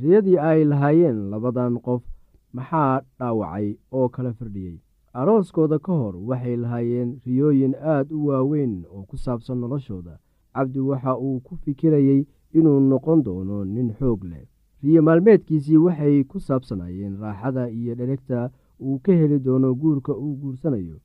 riyadii ay lahaayeen labadan qof maxaa dhaawacay oo kala firdhiyey arooskooda ka hor waxay lahaayeen riyooyin aad u waaweyn oo ku saabsan noloshooda. Cabdi waxa uu ku fikirayey inuu noqon doono nin xoog leh. Riyo maalmeedkiisii waxay ku saabsanayeen raaxada iyo dheregta uu ka heli doono guurka uu guursanayo.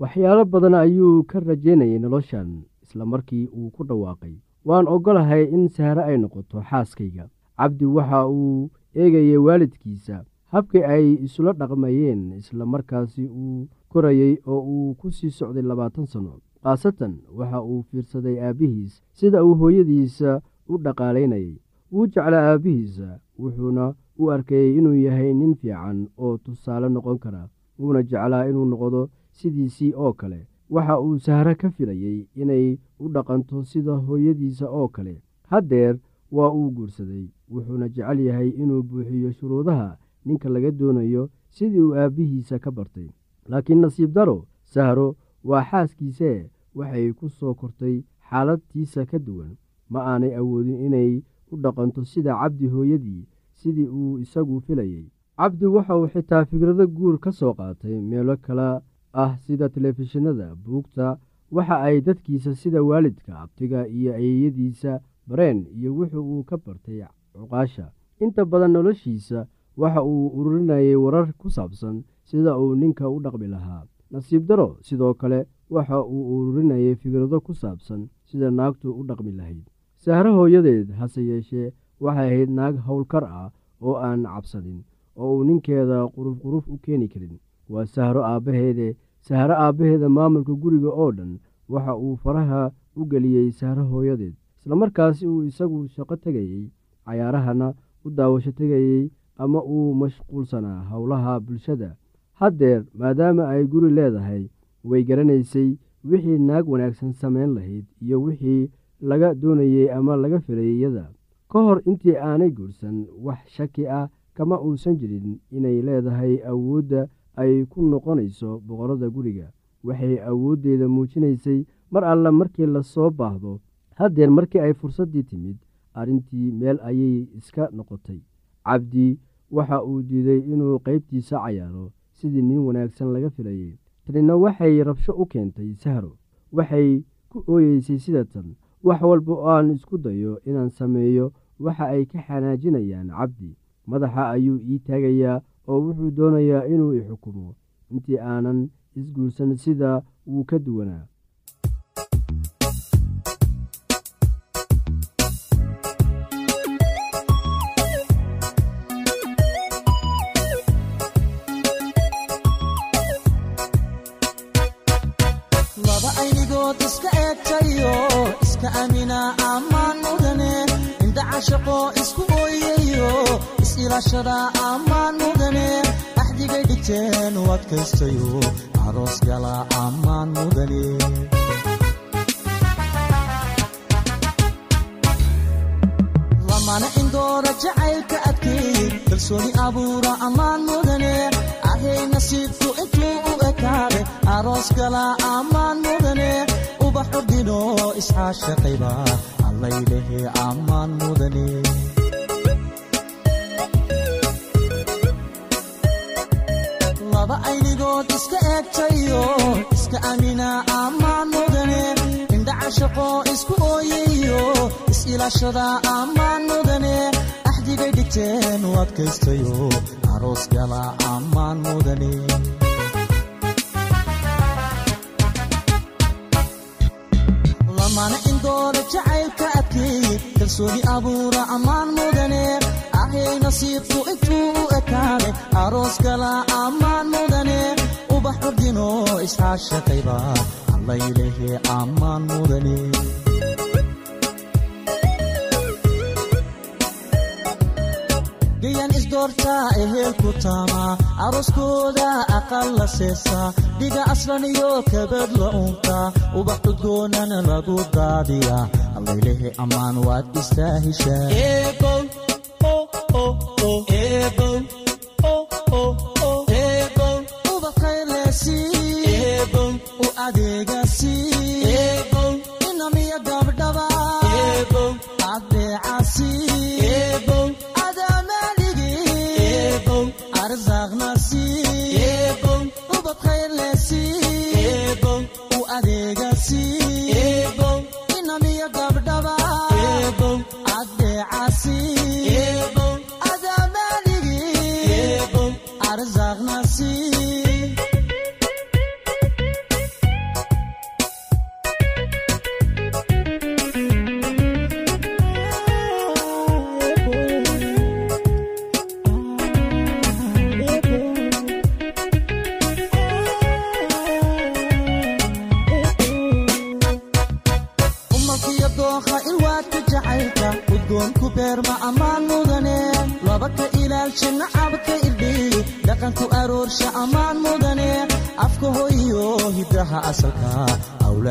Waxyaalo badan ayuu ka rajaynayay noloshan isla markii uu ku dhawaaqay. Waan oggolahay in sahre ay noqoto xaaskayga cabdi waxa uu eegayay waalidkiisa. Habkii ay isula dhaqmayeen isla markaasi uu korayey oo uu ku sii socday labaatan sanno khaasatan waxa uu fiirsaday aabbihiis sida uu hooyadiisa u dhaqaalaynayay. Wuu jeclaa aabbihiisa wuxuuna u arkayey inuu yahay nin fiican oo tusaale noqon kara wuuna jeclaa inuu noqdo sidiisii oo kale. Waxa uu sahre ka filayey inay u dhaqanto sida hooyadiisa oo kale. Haddeer waa uu guursaday. Wuxuuna jecel yahay inuu buuxiyo shuruudaha ninka laga doonayo sidii uu aabbihiisa ka bartay. Laakiin nasiib daro sahro waa xaaskiisee waxay ku soo kortay xaaladtiisa ka duwan. Ma aanay awoodin inay u dhaqanto sida cabdi hooyadii sidii uu isagu filayey cabdi waxa uu xitaa fikrado guur ka soo qaatay meelo kale ah sida telefishinada buugta waxa ay dadkiisa sida waalidka abtiga iyo ayeeyadiisa bareen iyo wuxuu uu ka bartay cuqaasha. Inta badan noloshiisa waxa uu ururinayay warar ku saabsan sida uu ninka u dhaqmi lahaa. Nasiib daro sidoo kale waxa uu ururinayay fikrado ku saabsan sida naagtu u dhaqmi lahayd. Sahro hooyadeed hase yeeshee waxay ahayd naag howlkar ah oo aan cabsanin oo uu ninkeeda quruf quruf u keeni karin. Waa sahro aabbaheede sahro aabbaheeda maamulka guriga oo dhan waxa uu faraha u geliyey sahro hooyadeed islamarkaasi uu isagu shaqo tegayey cayaarahana u daawasho tegayey ama uu mashquulsanaa howlaha bulshada. Haddeer maadaama ay guri leedahay way garanaysay wixii naag wanaagsan samayn lahayd iyo wixii laga doonayey ama laga filayay iyada. Ka hor intii aanay guursan wax shaki ah kama uusan jirin inay leedahay awoodda ay ku noqonayso boqorada guriga. Waxay awooddeeda muujinaysay mar alle markii la soo baahdo haddeer markii ay fursaddii timid arrintii meel ayay iska noqotay. Cabdi waxa uu diiday inuu qaybtiisa cayaaro sidii nin wanaagsan laga filayay. Tanina waxay rabsho u keentay sahro. Waxay ku ooyeysay sida tan wax walba oo aan isku dayo inaan sameeyo waxa ay ka xanaajinayaan cabdi. Madaxa ayuu ii taagayaa oo wuxuu doonayaa inuu i xukumo. Intii aanan isguursan sida wuu ka duwanaa is-ilaashada ammaan mudane axdigay dhigteen u adkaystayo aroos gala ammaan mudane. Lamana indoora jacaylka adkeey kalsooni abuura ammaan mudane. Ahay nasiibku intuu u ekaade aroos gala ammaan mudane. Ubax ordino iscaashaqayba allaylehe ammaan mudane laba aynigood iska eegtayo iska amina ammaan mudane indhaca shaqo isku ooyayo is-ilaashada ammaan mudane axdigay dhigteen u adkaystayo aroos gala ammaan mudane lamana indooda jacaylka adkeeye kalsooni abuura ammaan mudane. Ahay nasiibku intuu u ekaade aroos gala ammaan mudane. Ubax ordino isxaashaqayba allaylehe ammaan mudane gayan isdoortaa ehelku taamaa arooskooda aqal la seesaa dhiga aslan iyo kabad la unkaa ubax cudgoonana lagu daadiyaa allaylehe ammaan waad istaa heshaa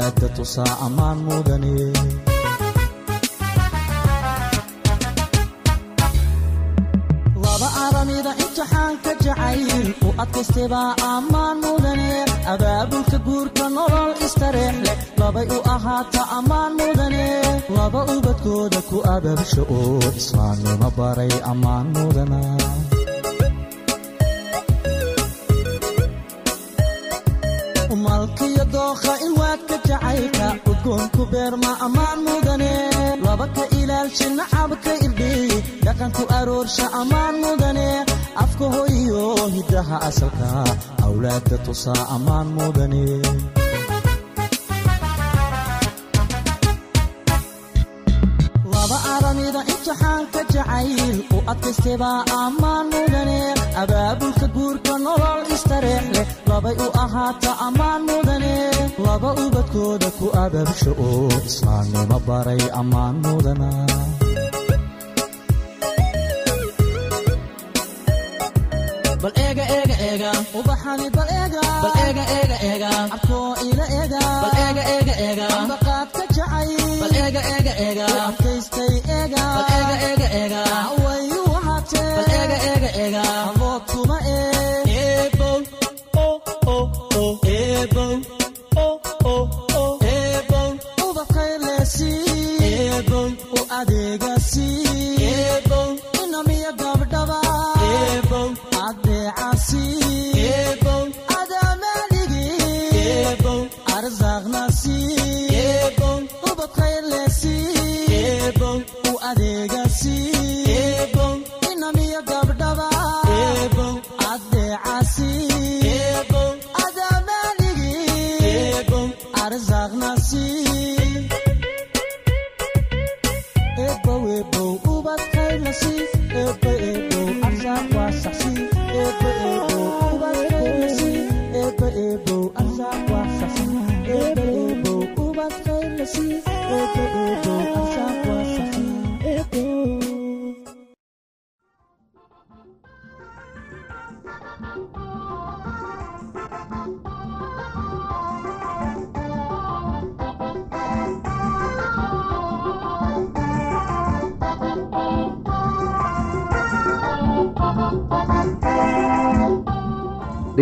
awlaadda tusaa ammaan mudane laba aramida imtixaanka jacayl u adkaystebaa ammaan mudane abaabulka guurka nolol istareex leh labay u ahaata ammaan mudane laba ubadkooda ku abaabsha oo islaamnimo baray ammaan mudana ammaan mudane laba ka ilaalsha nacabka irdhiyi dhaqanku aroorsha ammaan mudane afka hoyo hiddaha asalka awlaadda tusaa ammaan mudane. Laba aramida imtixaanka jacayl u adkaystebaa ammaan mudane abaabulka guurka nolol istareex labay u ahaata ammaan mudane laba ubadkooda ku abaabsha oo islaamnimo baray ammaan mudana. Bal eega eega eega. Ubaxani bal eega. Bal eega eega eega. Abkoo ila eega. Bal eega eega eega. Ambaqaad ka jacay bal eega eega eega ubadkaylasi ebo ebow arsaaq waa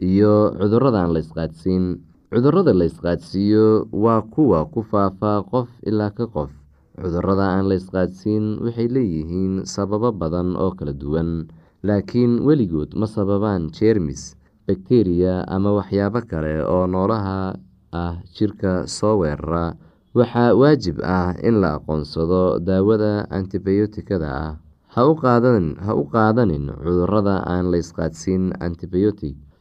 iyo ysqaadsiin cudurrada la ysqaadsiiyo waa kuwa ku faafa qof ilaa ka qof. Cudurada aan la ysqaadsiin waxay leeyihiin sababo badan oo kala duwan. Laakiin weligood ma sababaan jeermis bakteriya ama waxyaabo kale oo noolaha ah jirka soo weerara. Waxaa waajib ah in la aqoonsado daawada antibiyootikada ah. Ha u qaadanin cudurrada aan la ysqaadsiin antibiyootig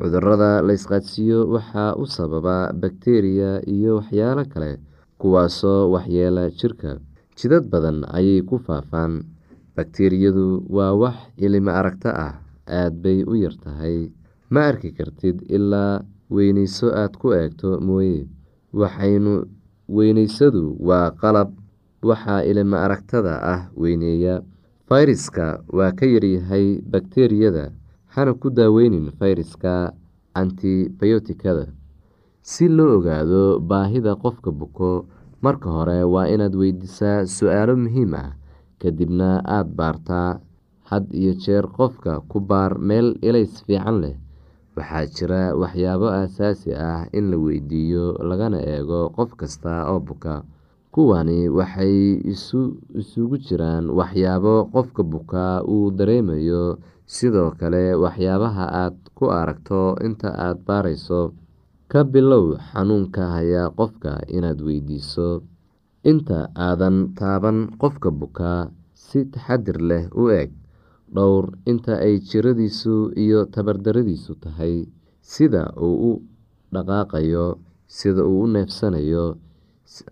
cudurrada la ysqaadsiiyo waxaa u sababa bakteriya iyo waxyaalo kale kuwaasoo waxyeela jirka. Jidad badan ayay ku faafaan. Bakteriyadu waa wax ilimo aragto ah aad bay u yartahay ma arki kartid ilaa weyneyso aad ku eegto mooye. Waxaynu weyneysadu waa qalab waxaa ilimo aragtada ah weyneeya. Fayraska waa ka yaryahay bakteriyada hana ku daaweynin fayraska antibiyootikada. Si loo ogaado baahida qofka buko marka hore waa inaad weydiisaa su'aalo muhiim ah. Kadibna aada baartaa had iyo jeer qofka ku baar meel ilays fiican leh. Waxaa jira waxyaabo aasaasi ah in la weydiiyo lagana eego qof kasta oo buka. Kuwani waxay isugu jiraan waxyaabo qofka bukaa uu dareemayo sidoo kale waxyaabaha aad ku aragto inta aada baarayso ka bilow xanuunka haya qofka inaad weydiiso. Inta aadan taaban qofka bukaa si taxadir leh u eeg. Dhowr inta ay jiradiisu iyo tabardaradiisu tahay sida uu u dhaqaaqayo sida uu u neefsanayo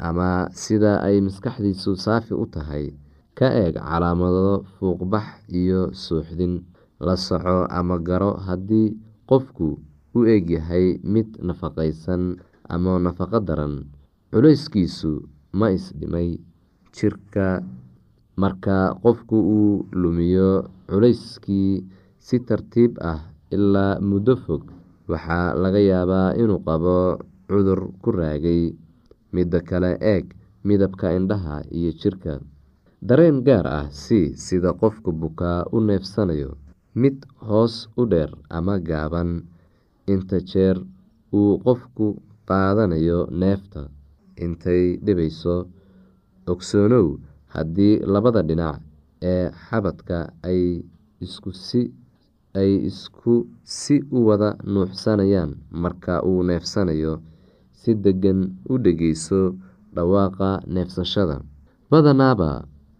ama sida ay maskaxdiisu saafi u tahay. Ka eeg calaamado fuuqbax iyo suuxdin la soco ama garo haddii qofku u egyahay mid nafaqaysan ama nafaqo daran. Culeyskiisu ma isdhimay jirka. Marka qofku uu lumiyo culeyskii si tartiib ah ilaa muddo fog waxaa laga yaabaa inuu qabo cudur ku raagay. Midda kale eeg midabka indhaha iyo jirka. Dareen gaar ah si sida qofka bukaa u neefsanayo mid hoos u dheer ama gaaban. Inta jeer uu qofku qaadanayo neefta intay dhibayso ogsoonow haddii labada dhinac ee xabadka ay isku si u wada nuuxsanayaan marka uu neefsanayo si deggan u dhegeyso dhawaaqa neefsashada. Badanaaba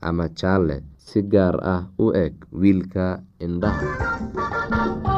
ama jaalle si gaar ah u eg wiilka indhaha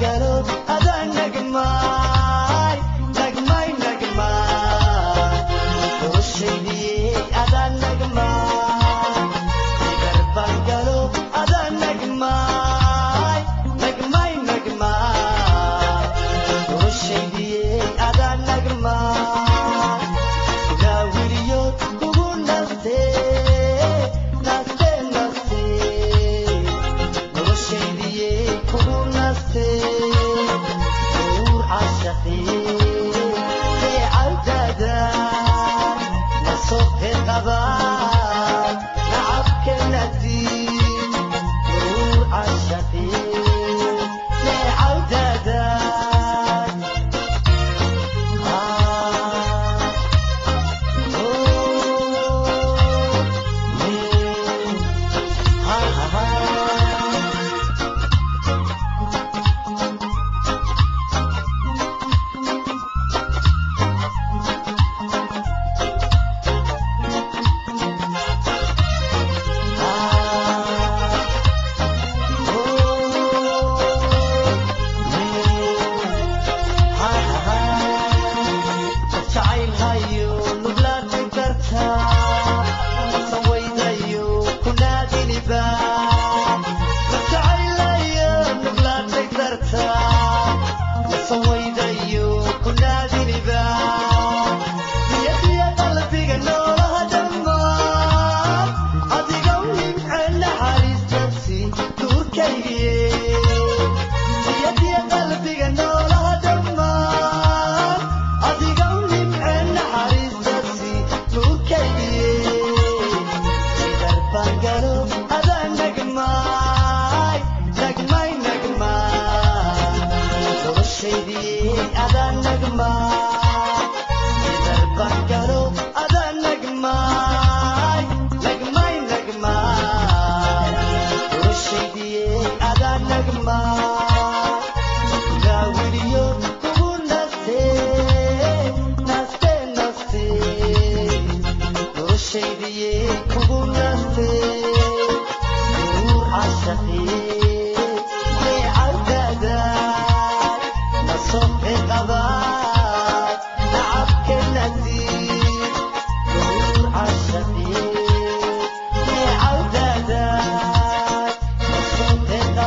galo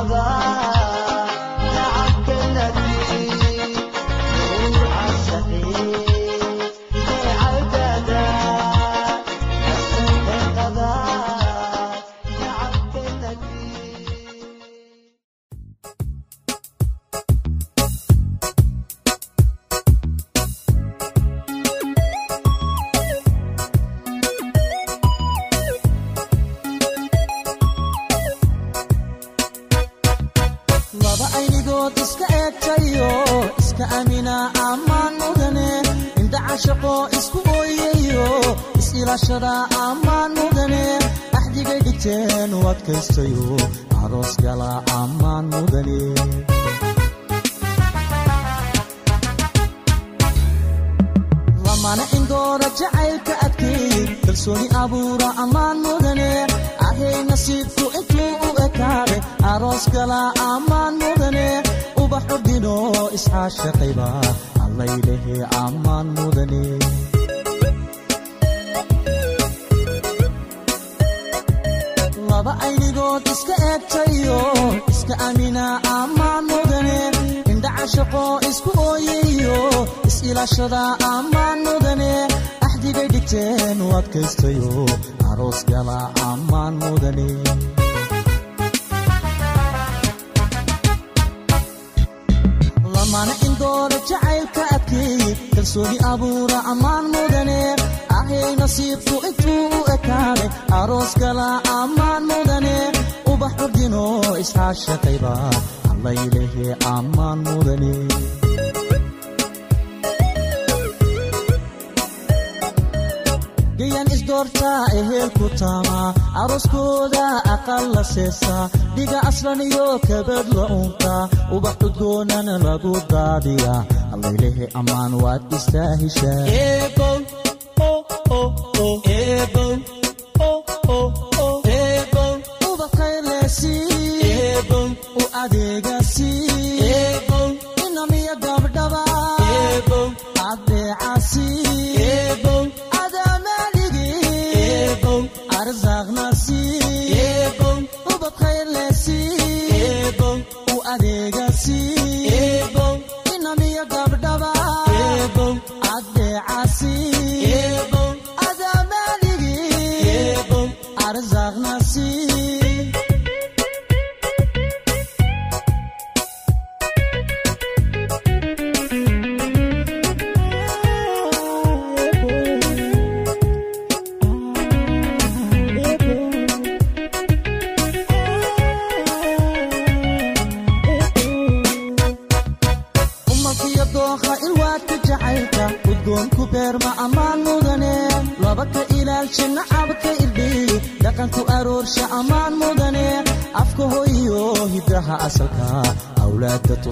laba jacaylka adkeey kalsooni abuura ammaan mudane ahay nasiibku intuu u ekaade aroos gala ammaan mudane ubax ordino isxaashaqayba allaylehe ammaan mudane. Laba aynigood iska eegtayo iska amina ammaan mudane. Indhacashaqo isku ooyayo is-ilaashada ammaan mudane axdigay dhigteen u adkaystayo aroos gala ammaan mudane lamana indoora jacaylka adkeey kalsooni abuura ammaan mudane ahay nasiibku intuu u ekaade aroos gala ammaan mudane ubax ordino isxaashaqayba allaylehe ammaan mudane gayan isdoortaa ehelku taamaa arooskooda aqal la seesaa dhiga aslan iyo kabad la uuntaa ubax cudgoonana lagu daadiyaa allaylehe ammaan waad istaahishaa u adeegasi arzaaqnasi umalkiyo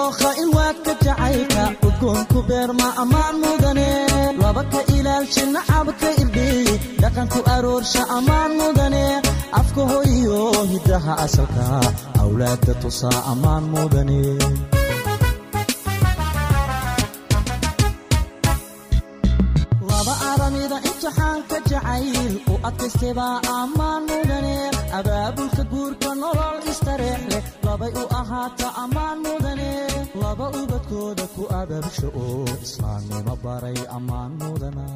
malkiyo dookha ilwaadka jacaylka udgoonku beerma ammaan mudane. Laba ka ilaalsha nacabka irdhiy dhaqanku aroorsha ammaan mudane. Afka hoyo hiddaha asalka awlaadda tusaa ammaan mudane. Laba aramida imtixaanka jacayl u adkaystebaa ammaan mudane abaabulka guurka nolol istareex leh labay u ahaata ammaan mudane. Laba ubadkooda ku abaabsha oo islaamnimo baray ammaan mudana